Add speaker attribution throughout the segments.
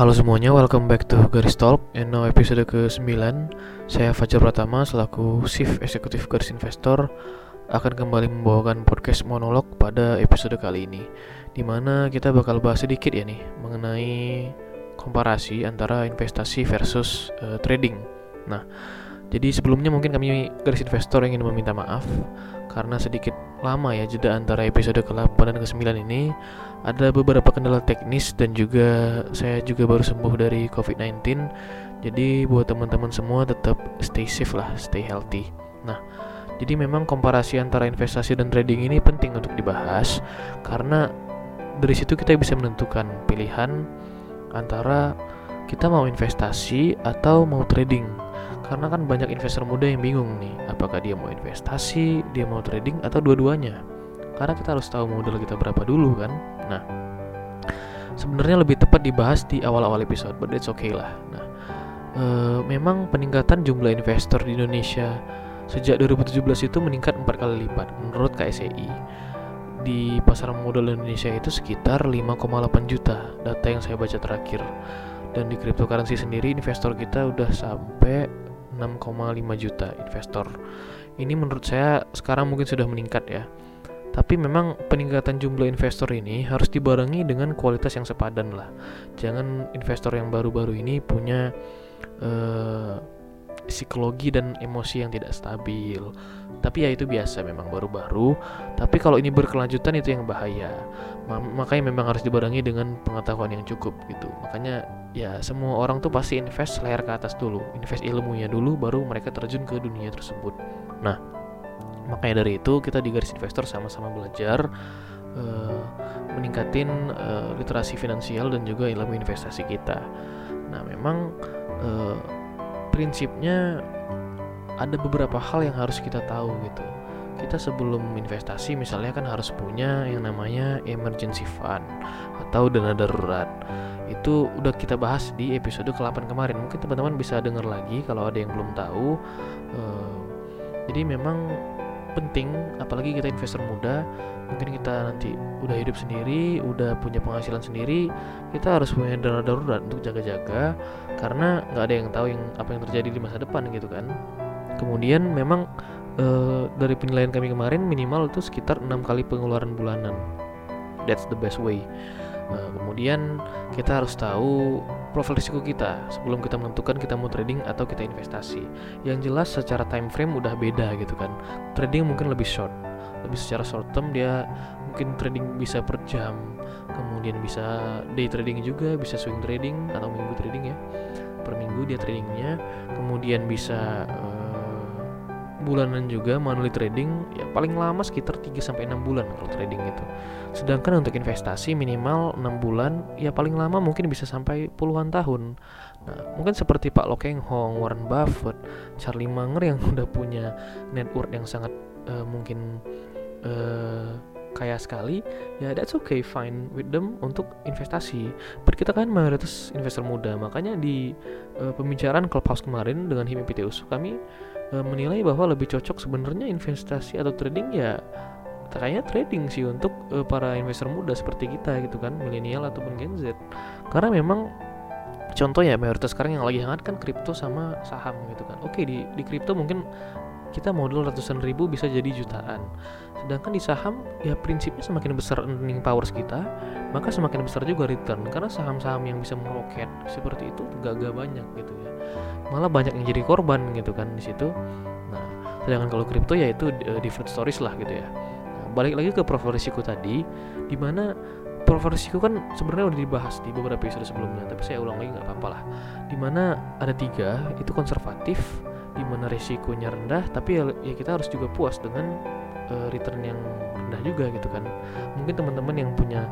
Speaker 1: Halo semuanya, welcome back to Garis Talk. And now episode ke-9 Saya Fajar Pratama selaku Chief Eksekutif Garis Investor Akan kembali membawakan podcast monolog pada episode kali ini Di mana kita bakal bahas sedikit ya nih Mengenai komparasi antara investasi versus uh, trading. Nah, jadi sebelumnya mungkin kami Garis Investor ingin meminta maaf Karena sedikit lama ya jeda antara episode ke-8 dan ke-9 ini ada beberapa kendala teknis dan juga saya juga baru sembuh dari COVID-19. Jadi buat teman-teman semua tetap stay safe lah, stay healthy. Nah, jadi memang komparasi antara investasi dan trading ini penting untuk dibahas karena dari situ kita bisa menentukan pilihan antara kita mau investasi atau mau trading. Karena kan banyak investor muda yang bingung nih, apakah dia mau investasi, dia mau trading atau dua-duanya. Karena kita harus tahu modal kita berapa dulu kan? Nah sebenarnya lebih tepat dibahas di awal-awal episode but it's okay lah. Nah e, memang peningkatan jumlah investor di Indonesia sejak 2017 itu meningkat empat kali lipat menurut KSEI di pasar modal Indonesia itu sekitar 5,8 juta data yang saya baca terakhir. Dan di cryptocurrency sendiri investor kita udah sampai 6,5 juta investor ini menurut saya sekarang mungkin sudah meningkat ya tapi memang peningkatan jumlah investor ini harus dibarengi dengan kualitas yang sepadan lah. Jangan investor yang baru-baru ini punya uh, psikologi dan emosi yang tidak stabil. Tapi ya itu biasa memang baru-baru. Tapi kalau ini berkelanjutan itu yang bahaya. makanya memang harus dibarengi dengan pengetahuan yang cukup gitu. Makanya ya semua orang tuh pasti invest layar ke atas dulu, invest ilmunya dulu baru mereka terjun ke dunia tersebut. Nah, makanya dari itu kita di garis investor sama-sama belajar uh, meningkatin uh, literasi finansial dan juga ilmu investasi kita. Nah memang uh, prinsipnya ada beberapa hal yang harus kita tahu gitu. Kita sebelum investasi misalnya kan harus punya yang namanya emergency fund atau dana darurat itu udah kita bahas di episode ke-8 kemarin. Mungkin teman-teman bisa dengar lagi kalau ada yang belum tahu. Uh, jadi memang penting apalagi kita investor muda mungkin kita nanti udah hidup sendiri udah punya penghasilan sendiri kita harus punya dana darurat untuk jaga-jaga karena nggak ada yang tahu yang apa yang terjadi di masa depan gitu kan. Kemudian memang e, dari penilaian kami kemarin minimal itu sekitar enam kali pengeluaran bulanan. That's the best way Nah, kemudian kita harus tahu profil risiko kita sebelum kita menentukan kita mau trading atau kita investasi. Yang jelas secara time frame udah beda gitu kan. Trading mungkin lebih short, lebih secara short term dia mungkin trading bisa per jam, kemudian bisa day trading juga, bisa swing trading atau minggu trading ya. Per minggu dia tradingnya, kemudian bisa uh, bulanan juga monthly trading ya paling lama sekitar 3 sampai 6 bulan kalau trading itu. Sedangkan untuk investasi minimal 6 bulan ya paling lama mungkin bisa sampai puluhan tahun. Nah, mungkin seperti Pak Lo Keng Hong, Warren Buffett, Charlie Munger yang udah punya net worth yang sangat uh, mungkin uh, kaya sekali ya that's okay fine with them untuk investasi but kita kan mayoritas investor muda makanya di uh, pembicaraan clubhouse kemarin dengan Himi Piteus kami menilai bahwa lebih cocok sebenarnya investasi atau trading ya kayaknya trading sih untuk uh, para investor muda seperti kita gitu kan milenial ataupun Gen Z. Karena memang contoh ya mayoritas sekarang yang lagi hangat kan kripto sama saham gitu kan. Oke di di kripto mungkin kita modal ratusan ribu bisa jadi jutaan sedangkan di saham ya prinsipnya semakin besar earning powers kita maka semakin besar juga return. Karena saham-saham yang bisa meroket seperti itu gak-gak banyak gitu ya. Malah banyak yang jadi korban gitu kan di situ. Nah sedangkan kalau kripto ya itu uh, different stories lah gitu ya. Nah, balik lagi ke profil risiko tadi di mana profil risiko kan sebenarnya udah dibahas di beberapa episode sebelumnya tapi saya ulang lagi nggak apa-apa lah. Di mana ada tiga itu konservatif di mana risikonya rendah tapi ya, ya kita harus juga puas dengan uh, return yang rendah juga gitu kan. Mungkin teman-teman yang punya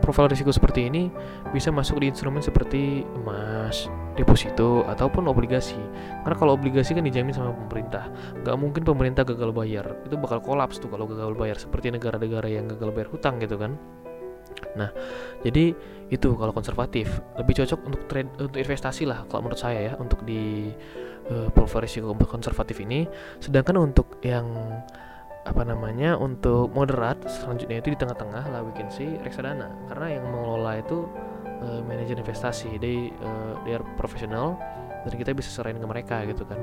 Speaker 1: profil risiko seperti ini bisa masuk di instrumen seperti emas deposito ataupun obligasi. Karena kalau obligasi kan dijamin sama pemerintah. Nggak mungkin pemerintah gagal bayar. Itu bakal kolaps tuh kalau gagal bayar. Seperti negara-negara yang gagal bayar hutang gitu kan. Nah jadi itu kalau konservatif. Lebih cocok untuk trade untuk investasi lah kalau menurut saya ya untuk di uh, portfolio risiko konservatif ini. Sedangkan untuk yang apa namanya untuk moderat selanjutnya itu di tengah-tengah lah see reksadana. Karena yang mengelola itu uh, manajer investasi. They uh, they are dan kita bisa serahin ke mereka gitu kan.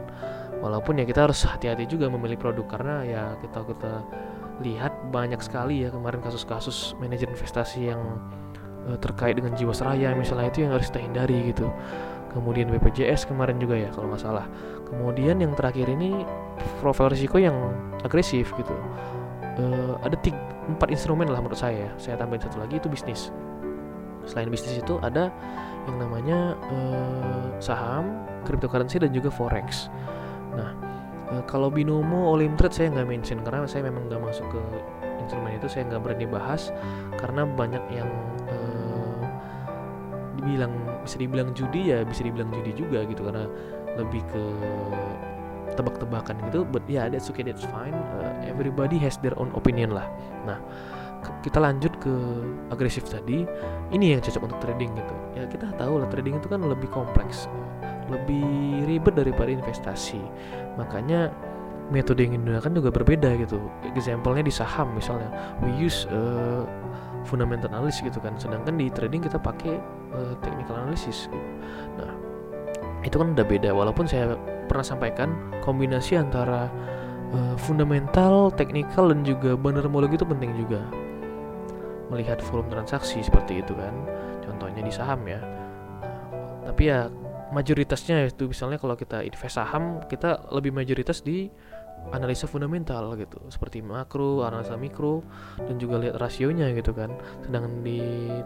Speaker 1: Walaupun ya kita harus hati-hati juga memilih produk karena ya kita kita lihat banyak sekali ya kemarin kasus-kasus manajer investasi yang uh, terkait dengan jiwasraya misalnya itu yang harus kita hindari gitu kemudian BPJS kemarin juga ya kalau nggak salah. Kemudian yang terakhir ini profil risiko yang agresif gitu. Uh, ada tiga, empat instrumen lah menurut saya saya tambahin satu lagi itu bisnis. Selain bisnis itu ada yang namanya uh, saham cryptocurrency dan juga forex. Nah uh, kalau binomo all trade saya nggak mention karena saya memang nggak masuk ke instrumen itu saya nggak berani bahas karena banyak yang uh, dibilang bisa dibilang judi ya bisa dibilang judi juga gitu karena lebih ke tebak-tebakan gitu. But ya yeah, that's okay that's fine. Uh, everybody has their own opinion lah. Nah kita lanjut ke agresif tadi. Ini yang cocok untuk trading gitu. Ya kita tahu lah trading itu kan lebih kompleks lebih ribet daripada investasi. Makanya metode yang digunakan juga berbeda gitu. Example-nya di saham misalnya. We use uh, fundamental analysis gitu kan. Sedangkan di trading kita pakai uh, technical analysis gitu. nah itu kan udah beda. Walaupun saya pernah sampaikan kombinasi antara uh, fundamental, teknikal dan juga banarmologi itu penting juga. Melihat volume transaksi seperti itu kan. Contohnya di saham ya. Tapi ya mayoritasnya itu misalnya kalau kita invest saham kita lebih mayoritas di analisa fundamental gitu seperti makro, analisa mikro dan juga lihat rasionya gitu kan. Sedangkan di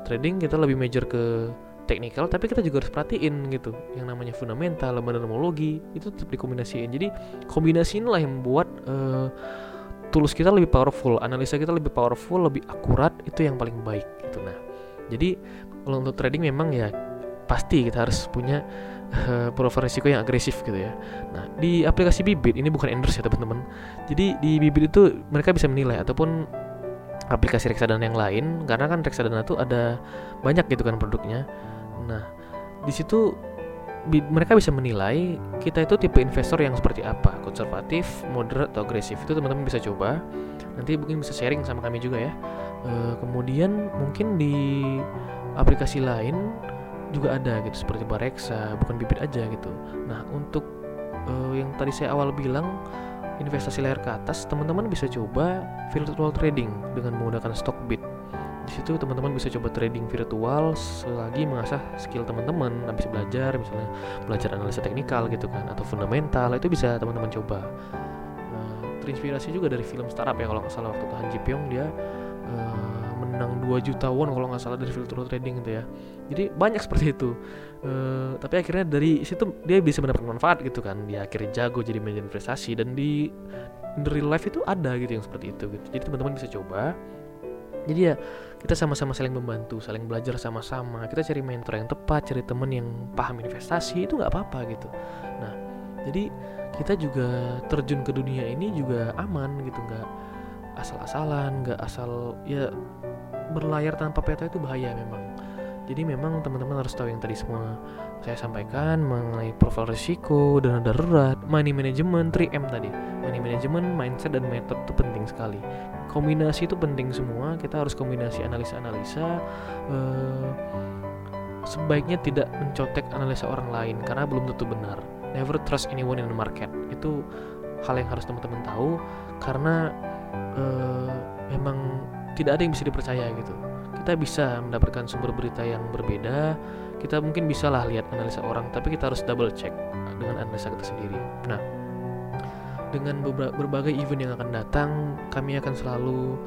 Speaker 1: trading kita lebih major ke teknikal tapi kita juga harus perhatiin gitu yang namanya fundamental terminologi itu tetap dikombinasiin. Jadi kombinasi inilah yang membuat uh, tools kita lebih powerful analisa kita lebih powerful lebih akurat itu yang paling baik gitu. Nah jadi kalau untuk trading memang ya pasti kita harus punya uh, profil risiko yang agresif gitu ya. Nah di aplikasi Bibit ini bukan endorse ya teman-teman. Jadi di Bibit itu mereka bisa menilai ataupun aplikasi reksadana yang lain karena kan reksadana itu ada banyak gitu kan produknya. Nah di situ mereka bisa menilai kita itu tipe investor yang seperti apa konservatif moderat atau agresif itu teman-teman bisa coba nanti mungkin bisa sharing sama kami juga ya e, kemudian mungkin di aplikasi lain juga ada gitu seperti Bareksa bukan bibit aja gitu. Nah untuk e, yang tadi saya awal bilang investasi layar ke atas teman-teman bisa coba virtual trading dengan menggunakan Stockbit di situ teman-teman bisa coba trading virtual selagi mengasah skill teman-teman habis belajar misalnya belajar analisa teknikal gitu kan atau fundamental itu bisa teman-teman coba. Uh, terinspirasi juga dari film startup ya kalau nggak salah waktu itu Han Ji Pyong dia uh, menang 2 juta won kalau nggak salah dari virtual trading gitu ya. Jadi banyak seperti itu. Uh, tapi akhirnya dari situ dia bisa mendapatkan manfaat gitu kan. Dia akhirnya jago jadi manajer investasi dan di in real life itu ada gitu yang seperti itu gitu. Jadi teman-teman bisa coba. Jadi ya kita sama-sama saling membantu saling belajar sama-sama. Kita cari mentor yang tepat cari temen yang paham investasi itu nggak apa-apa gitu. Nah jadi kita juga terjun ke dunia ini juga aman gitu. Nggak asal-asalan nggak asal ya berlayar tanpa peta itu bahaya memang jadi memang teman-teman harus tahu yang tadi semua saya sampaikan mengenai profil risiko, dana darurat, money management, 3M tadi. Money management, mindset dan method itu penting sekali. Kombinasi itu penting semua. Kita harus kombinasi analisa-analisa. Uh, sebaiknya tidak mencotek analisa orang lain karena belum tentu benar. Never trust anyone in the market. Itu hal yang harus teman-teman tahu karena uh, memang tidak ada yang bisa dipercaya gitu. Kita bisa mendapatkan sumber berita yang berbeda kita mungkin bisa lah lihat analisa orang tapi kita harus double check dengan analisa kita sendiri nah dengan berbagai event yang akan datang kami akan selalu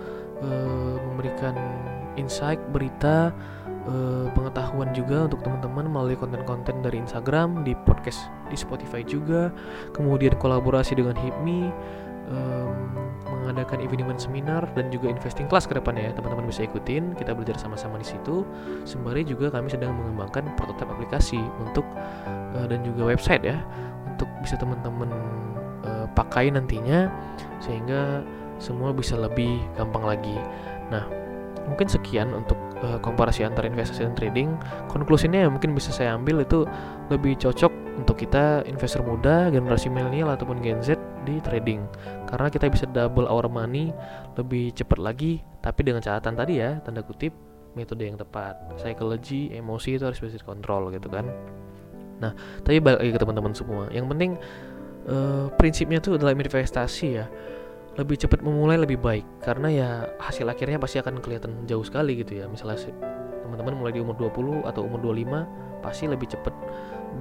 Speaker 1: uh, memberikan insight berita uh, pengetahuan juga untuk teman-teman melalui konten-konten dari Instagram di podcast di Spotify juga kemudian kolaborasi dengan HIPMI um, mengadakan event-event seminar dan juga investing class ke depannya ya. Teman-teman bisa ikutin kita belajar sama-sama di situ. Sembari juga kami sedang mengembangkan prototipe aplikasi untuk uh, dan juga website ya untuk bisa teman-teman uh, pakai nantinya sehingga semua bisa lebih gampang lagi. Nah mungkin sekian untuk uh, komparasi antara investasi dan trading. Konklusinya yang mungkin bisa saya ambil itu lebih cocok untuk kita investor muda generasi milenial ataupun Gen Z di trading. Karena kita bisa double our money lebih cepat lagi tapi dengan catatan tadi ya tanda kutip metode yang tepat. Psychology emosi itu harus bisa dikontrol gitu kan. Nah tapi balik lagi ke teman-teman semua. Yang penting uh, prinsipnya tuh dalam investasi ya lebih cepat memulai lebih baik. Karena ya hasil akhirnya pasti akan kelihatan jauh sekali gitu ya. Misalnya teman-teman mulai di umur 20 atau umur 25 pasti lebih cepat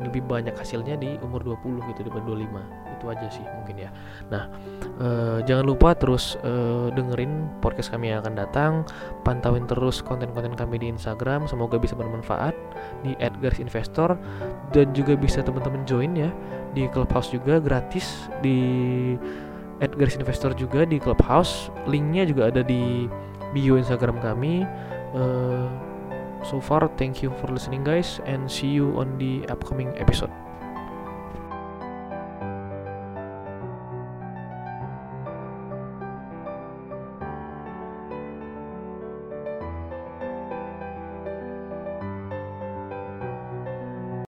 Speaker 1: lebih banyak hasilnya di umur 20 gitu daripada 25 itu aja sih mungkin ya. Nah uh, jangan lupa terus uh, dengerin podcast kami yang akan datang. Pantauin terus konten-konten kami di Instagram. Semoga bisa bermanfaat. Di @garsinvestor. Dan juga bisa teman-teman join ya di clubhouse juga gratis. Di @garsinvestor juga di clubhouse. Linknya juga ada di bio Instagram kami. Uh, so far thank you for listening guys and see you on the upcoming episode